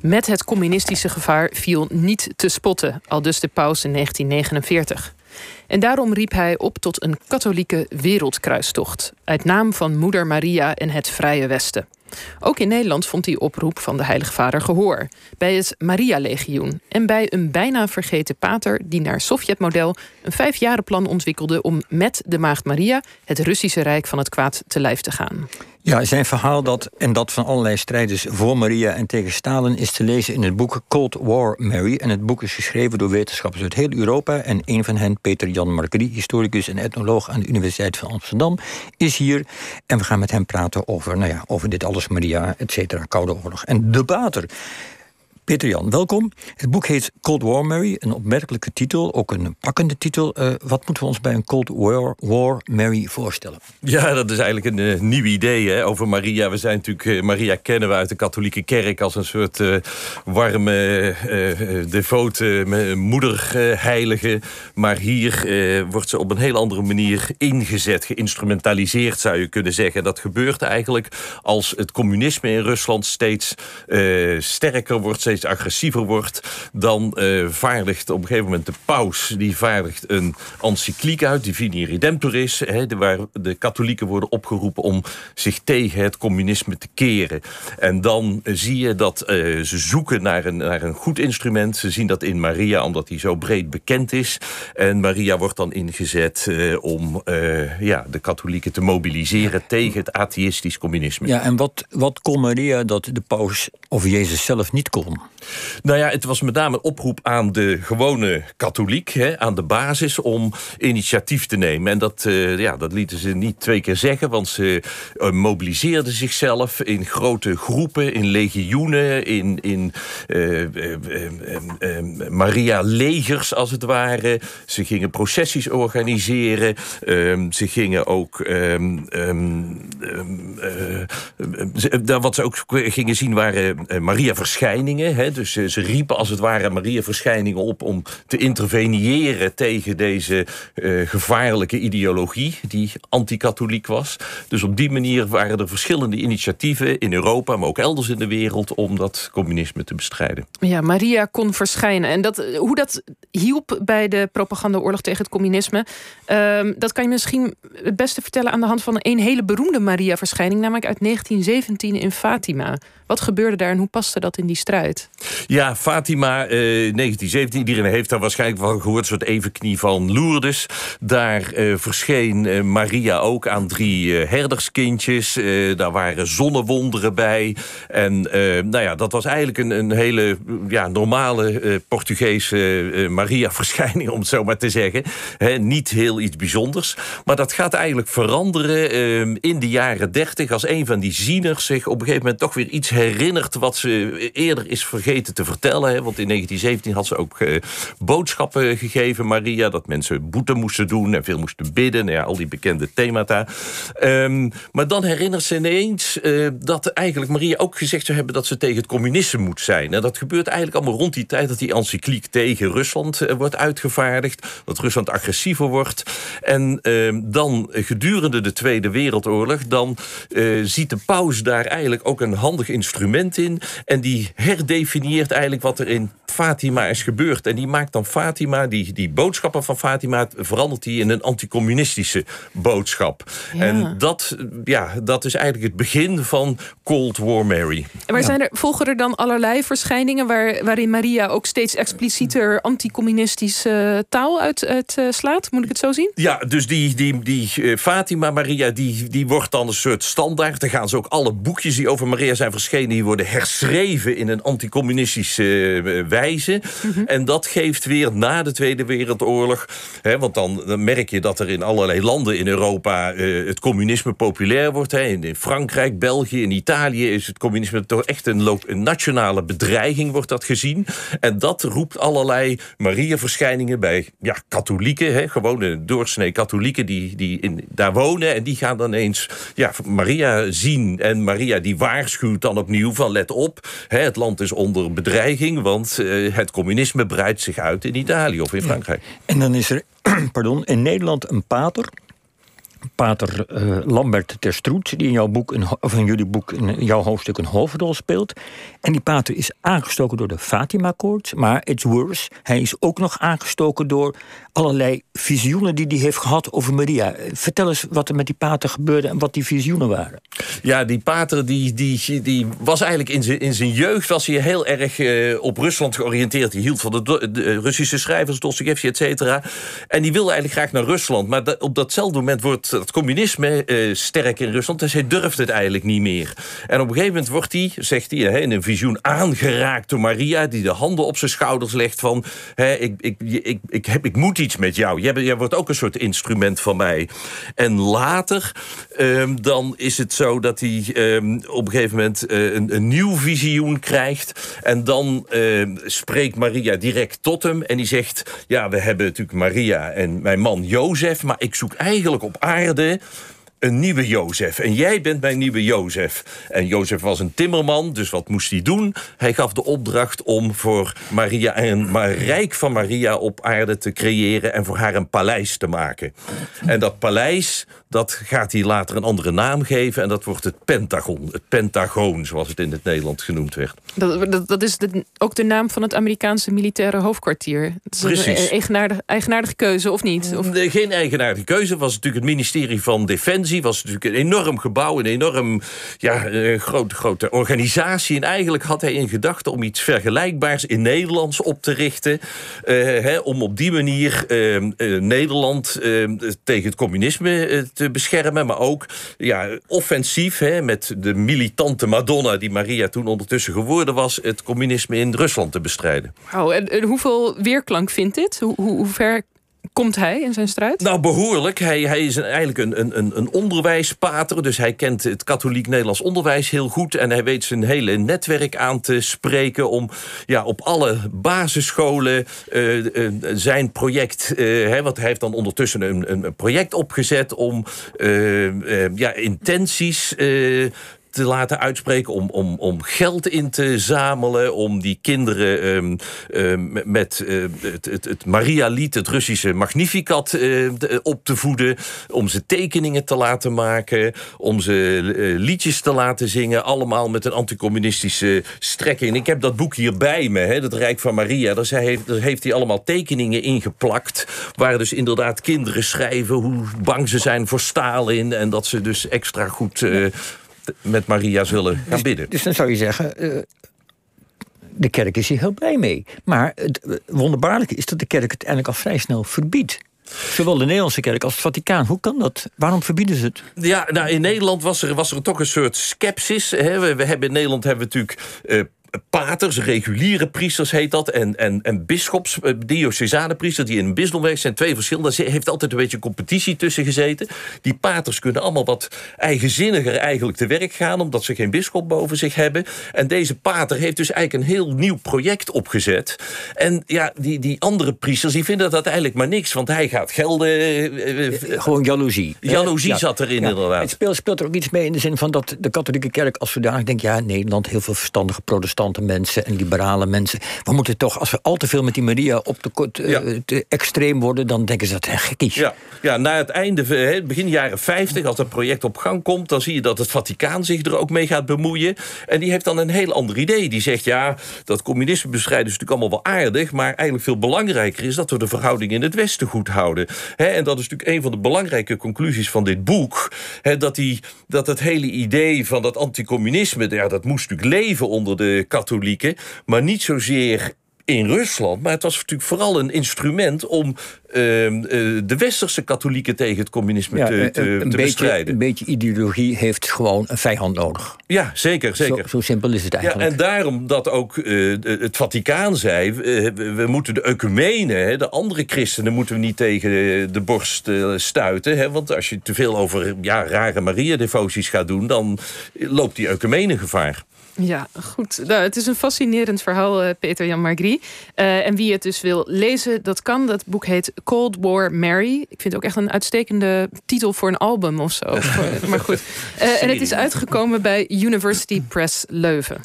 Met het communistische gevaar viel niet te spotten, al dus de paus in 1949. En daarom riep hij op tot een katholieke wereldkruistocht, uit naam van Moeder Maria en het Vrije Westen. Ook in Nederland vond die oproep van de Heilige Vader gehoor. Bij het Maria-legioen en bij een bijna vergeten pater die naar Sovjetmodel een vijfjarenplan ontwikkelde om met de Maagd Maria het Russische Rijk van het kwaad te lijf te gaan. Ja, zijn verhaal dat en dat van allerlei strijders voor Maria en tegen Stalin is te lezen in het boek Cold War Mary. En het boek is geschreven door wetenschappers uit heel Europa. En een van hen, Peter Jan Margrie, historicus en etnoloog aan de Universiteit van Amsterdam, is hier. En we gaan met hem praten over, nou ja, over dit alles, Maria, et cetera, Koude Oorlog. En de bater Peter Jan, welkom. Het boek heet Cold War Mary, een opmerkelijke titel, ook een pakkende titel. Uh, wat moeten we ons bij een Cold War, War Mary voorstellen? Ja, dat is eigenlijk een uh, nieuw idee over Maria. We zijn natuurlijk, uh, Maria kennen we uit de katholieke kerk als een soort warme, devote moederheilige. Maar hier wordt ze op een heel andere manier ingezet, geïnstrumentaliseerd zou je kunnen zeggen. Dat gebeurt eigenlijk als het communisme in Rusland steeds sterker wordt, agressiever wordt... dan uh, vaardigt op een gegeven moment de paus... die vaardigt een encycliek uit, Divini Redemptoris... He, waar de katholieken worden opgeroepen om zich tegen het communisme te keren. En dan uh, zie je dat uh, ze zoeken naar een, naar een goed instrument. Ze zien dat in Maria, omdat hij zo breed bekend is. En Maria wordt dan ingezet om ja, de katholieken te mobiliseren... tegen het atheïstisch communisme. Ja, en wat, wat kon Maria dat de paus of Jezus zelf niet kon? Nou ja, het was met name een oproep aan de gewone katholiek, hè, aan de basis, om initiatief te nemen. En dat, uh, ja, dat lieten ze niet twee keer zeggen, want ze uh, mobiliseerden zichzelf in grote groepen, in legioenen, in, in uh, Maria-legers als het ware. Ze gingen processies organiseren. Ehm, ze gingen ook. Um, wat ze ook gingen zien waren Maria-verschijningen. Dus ze, riepen als het ware Maria-verschijningen op om te interveneren tegen deze uh, gevaarlijke ideologie die anti-katholiek was. Dus op die manier waren er verschillende initiatieven in Europa, maar ook elders in de wereld om dat communisme te bestrijden. Ja, Maria kon verschijnen. En dat, hoe dat hielp bij de propagandaoorlog tegen het communisme, uh, dat kan je misschien het beste vertellen aan de hand van een hele beroemde Maria-verschijning, namelijk uit 1917 in Fatima. Wat gebeurde daar en hoe paste dat in die strijd? Ja, Fatima, eh, 1917. Iedereen heeft daar waarschijnlijk van gehoord. Een soort evenknie van Lourdes. Daar eh, verscheen eh, Maria ook aan drie eh, herderskindjes. Eh, daar waren zonnewonderen bij. En eh, nou ja, dat was eigenlijk een, een hele ja, normale Portugese Maria-verschijning, om het zo maar te zeggen. niet heel iets bijzonders. Maar dat gaat eigenlijk veranderen in de jaren dertig. Als een van die zieners zich op een gegeven moment toch weer iets herinnert wat ze eerder is vergeten te vertellen. Hè? Want in 1917 had ze ook uh, boodschappen gegeven, Maria, dat mensen boete moesten doen en veel moesten bidden. Ja, al die bekende themata. Um, maar dan herinnert ze ineens uh, dat eigenlijk Maria ook gezegd zou hebben dat ze tegen het communisme moet zijn. En dat gebeurt eigenlijk allemaal rond die tijd dat die encycliek tegen Rusland uh, wordt uitgevaardigd. Dat Rusland agressiever wordt. En ehm, dan gedurende de Tweede Wereldoorlog, dan ziet de paus daar eigenlijk ook een handig instrument in. En die herdefinieert eigenlijk wat er in Fatima is gebeurd. En die maakt dan Fatima, die, die boodschappen van Fatima, verandert die in een anticommunistische boodschap. En dat, ja, dat is eigenlijk het begin van Cold War Mary. En waar zijn er, volgen er dan allerlei verschijningen waar, waarin Maria ook steeds explicieter anticommunistische taal uitslaat? Uit, Moet ik het zo zien? Ja, dus die, die, die uh, Fatima Maria, die, die wordt dan een soort standaard. Dan gaan ze ook alle boekjes die over Maria zijn verschenen, die worden herschreven in een anticommunistische uh, wijze. Mm -hmm. En dat geeft weer na de Tweede Wereldoorlog, hè, want dan, dan, merk je dat er in allerlei landen in Europa uh, het communisme populair wordt. Hè. In, Frankrijk, België, in Italië is het communisme toch echt een, een nationale bedreiging, wordt dat gezien. En dat roept allerlei Maria-verschijningen bij ja, katholieken, hè, gewone doorsnee katholieken die, die in, daar wonen. En die gaan dan eens ja, Maria zien. En Maria die waarschuwt dan opnieuw van let op, hè, het land is onder bedreiging, want uh, het communisme breidt zich uit in Italië of in Frankrijk. Ja. En dan is er pardon, in Nederland een pater pater uh, Lambert Terstroet, die in jouw boek, of in jullie boek, in jouw hoofdstuk een hoofdrol speelt. En die pater is aangestoken door de Fatima-koorts, maar it's worse. Hij is ook nog aangestoken door allerlei visioenen die hij heeft gehad over Maria. Vertel eens wat er met die pater gebeurde en wat die visioenen waren. Ja, die pater die, die, die was eigenlijk in zijn, in zijn jeugd was hij heel erg uh, op Rusland georiënteerd. Hij hield van de, de Russische schrijvers, Dostoevsky, et cetera. En die wilde eigenlijk graag naar Rusland. Maar op datzelfde moment wordt het communisme uh, sterk in Rusland. Dus hij durft het eigenlijk niet meer. En op een gegeven moment wordt hij, zegt hij, in een visioen aangeraakt door Maria... die de handen op zijn schouders legt van... ik, ik, ik, ik, heb, ik moet iets met jou. Jij, jij wordt ook een soort instrument van mij. En later, um, dan is het zo dat hij um, op een gegeven moment uh, een, nieuw visioen krijgt. En dan uh, spreekt Maria direct tot hem. En die zegt, ja, we hebben natuurlijk Maria en mijn man Jozef... maar ik zoek eigenlijk op aarde een nieuwe Jozef. En jij bent mijn nieuwe Jozef. En Jozef was een timmerman, dus wat moest hij doen? Hij gaf de opdracht om voor Maria een rijk van Maria op aarde te creëren en voor haar een paleis te maken. En dat paleis, dat gaat hij later een andere naam geven en dat wordt het Pentagon. Het Pentagoon, zoals het in het Nederlands genoemd werd. Dat, dat, is ook de naam van het Amerikaanse militaire hoofdkwartier. Dat is Precies. een eigenaardige, eigenaardige keuze, of niet? Of... Geen eigenaardige keuze. was natuurlijk het ministerie van Defensie was natuurlijk een enorm gebouw, een enorm ja, uh, grote, grote organisatie. En eigenlijk had hij in gedachten om iets vergelijkbaars in Nederlands op te richten. Hè, om op die manier uh, Nederland tegen het communisme te beschermen. Maar ook ja, offensief hè, met de militante Madonna, die Maria toen ondertussen geworden was, het communisme in Rusland te bestrijden. Wow, en, en hoeveel weerklank vindt dit? Hoe, hoe, hoe ver Komt hij in zijn strijd? Nou, behoorlijk. Hij, hij is eigenlijk een, een, een onderwijspater. Dus hij kent het katholiek Nederlands onderwijs heel goed. En hij weet zijn hele netwerk aan te spreken... om ja, op alle basisscholen uh, uh, zijn project... Uh, hè, want hij heeft dan ondertussen een, een project opgezet... om ja, intenties te laten uitspreken, om, om, om geld in te zamelen, om die kinderen um, um, met uh, het, het, het Maria-lied, het Russische Magnificat, uh, op te voeden, om ze tekeningen te laten maken, om ze uh, liedjes te laten zingen, allemaal met een anticommunistische strekking. Ik heb dat boek hier bij me, hè, het Rijk van Maria, daar, heeft, daar heeft hij allemaal tekeningen ingeplakt, waar dus inderdaad kinderen schrijven hoe bang ze zijn voor Stalin en dat ze dus extra goed met Maria zullen gaan dus- bidden. Dus dan zou je zeggen, uh, de kerk is hier heel blij mee. Maar het eh, wonderbaarlijke is dat de kerk het eigenlijk al vrij snel verbiedt. Zowel de Nederlandse kerk als het Vaticaan. Hoe kan dat? Waarom verbieden ze het? Ja, nou, in Nederland was er, was er toch een soort scepsis. Hè. We, we, hebben in Nederland hebben we natuurlijk uh, paters, reguliere priesters heet dat, en, en, en bisschops, eh, diocesane priesters die in een bisdom werken, zijn twee verschillende. Daar heeft altijd een beetje competitie tussen gezeten. Die paters kunnen allemaal wat eigenzinniger eigenlijk te werk gaan, omdat ze geen bisschop boven zich hebben. En deze pater heeft dus eigenlijk een heel nieuw project opgezet. En ja, die, die andere priesters die vinden dat eigenlijk maar niks, want hij gaat gelden. Eh, eh, Gewoon jaloezie. Jaloezie zat erin inderdaad. Het speelt, speelt er ook iets mee in de zin van dat de katholieke kerk als zodanig denkt, ja, Nederland heel veel verstandige protestanten mensen en liberale mensen. We moeten toch, als we al te veel met die Maria op de, uh, te extreem worden, dan denken ze dat het gekkies. Ja, ja, na het einde, begin jaren 50, als dat project op gang komt, dan zie je dat het Vaticaan zich er ook mee gaat bemoeien. En die heeft dan een heel ander idee. Die zegt, ja, dat communisme bestrijden is natuurlijk allemaal wel aardig, maar eigenlijk veel belangrijker is dat we de verhouding in het Westen goed houden. en dat is natuurlijk een van de belangrijke conclusies van dit boek. dat, die, dat het hele idee van dat anticommunisme, ja, dat moest natuurlijk leven onder de katholieken, maar niet zozeer in Rusland. Maar het was natuurlijk vooral een instrument om uh, uh, de westerse katholieken tegen het communisme te, te, een, te bestrijden. Een beetje ideologie heeft gewoon een vijand nodig. Ja, zeker. zeker. Zo, zo simpel is het eigenlijk. Ja, en daarom dat ook uh, het Vaticaan zei... we moeten de ecumenen, de andere christenen... moeten we niet tegen de borst stuiten. Hè, want als je te veel over ja, rare Maria-devoties gaat doen... dan loopt die ecumene gevaar. Ja, goed. Nou, het is een fascinerend verhaal, Peter Jan Uh, en wie het dus wil lezen, dat kan. Dat boek heet Cold War Mary. Ik vind het ook echt een uitstekende titel voor een album of zo. maar goed. Uh, en het is uitgekomen bij University Press Leuven.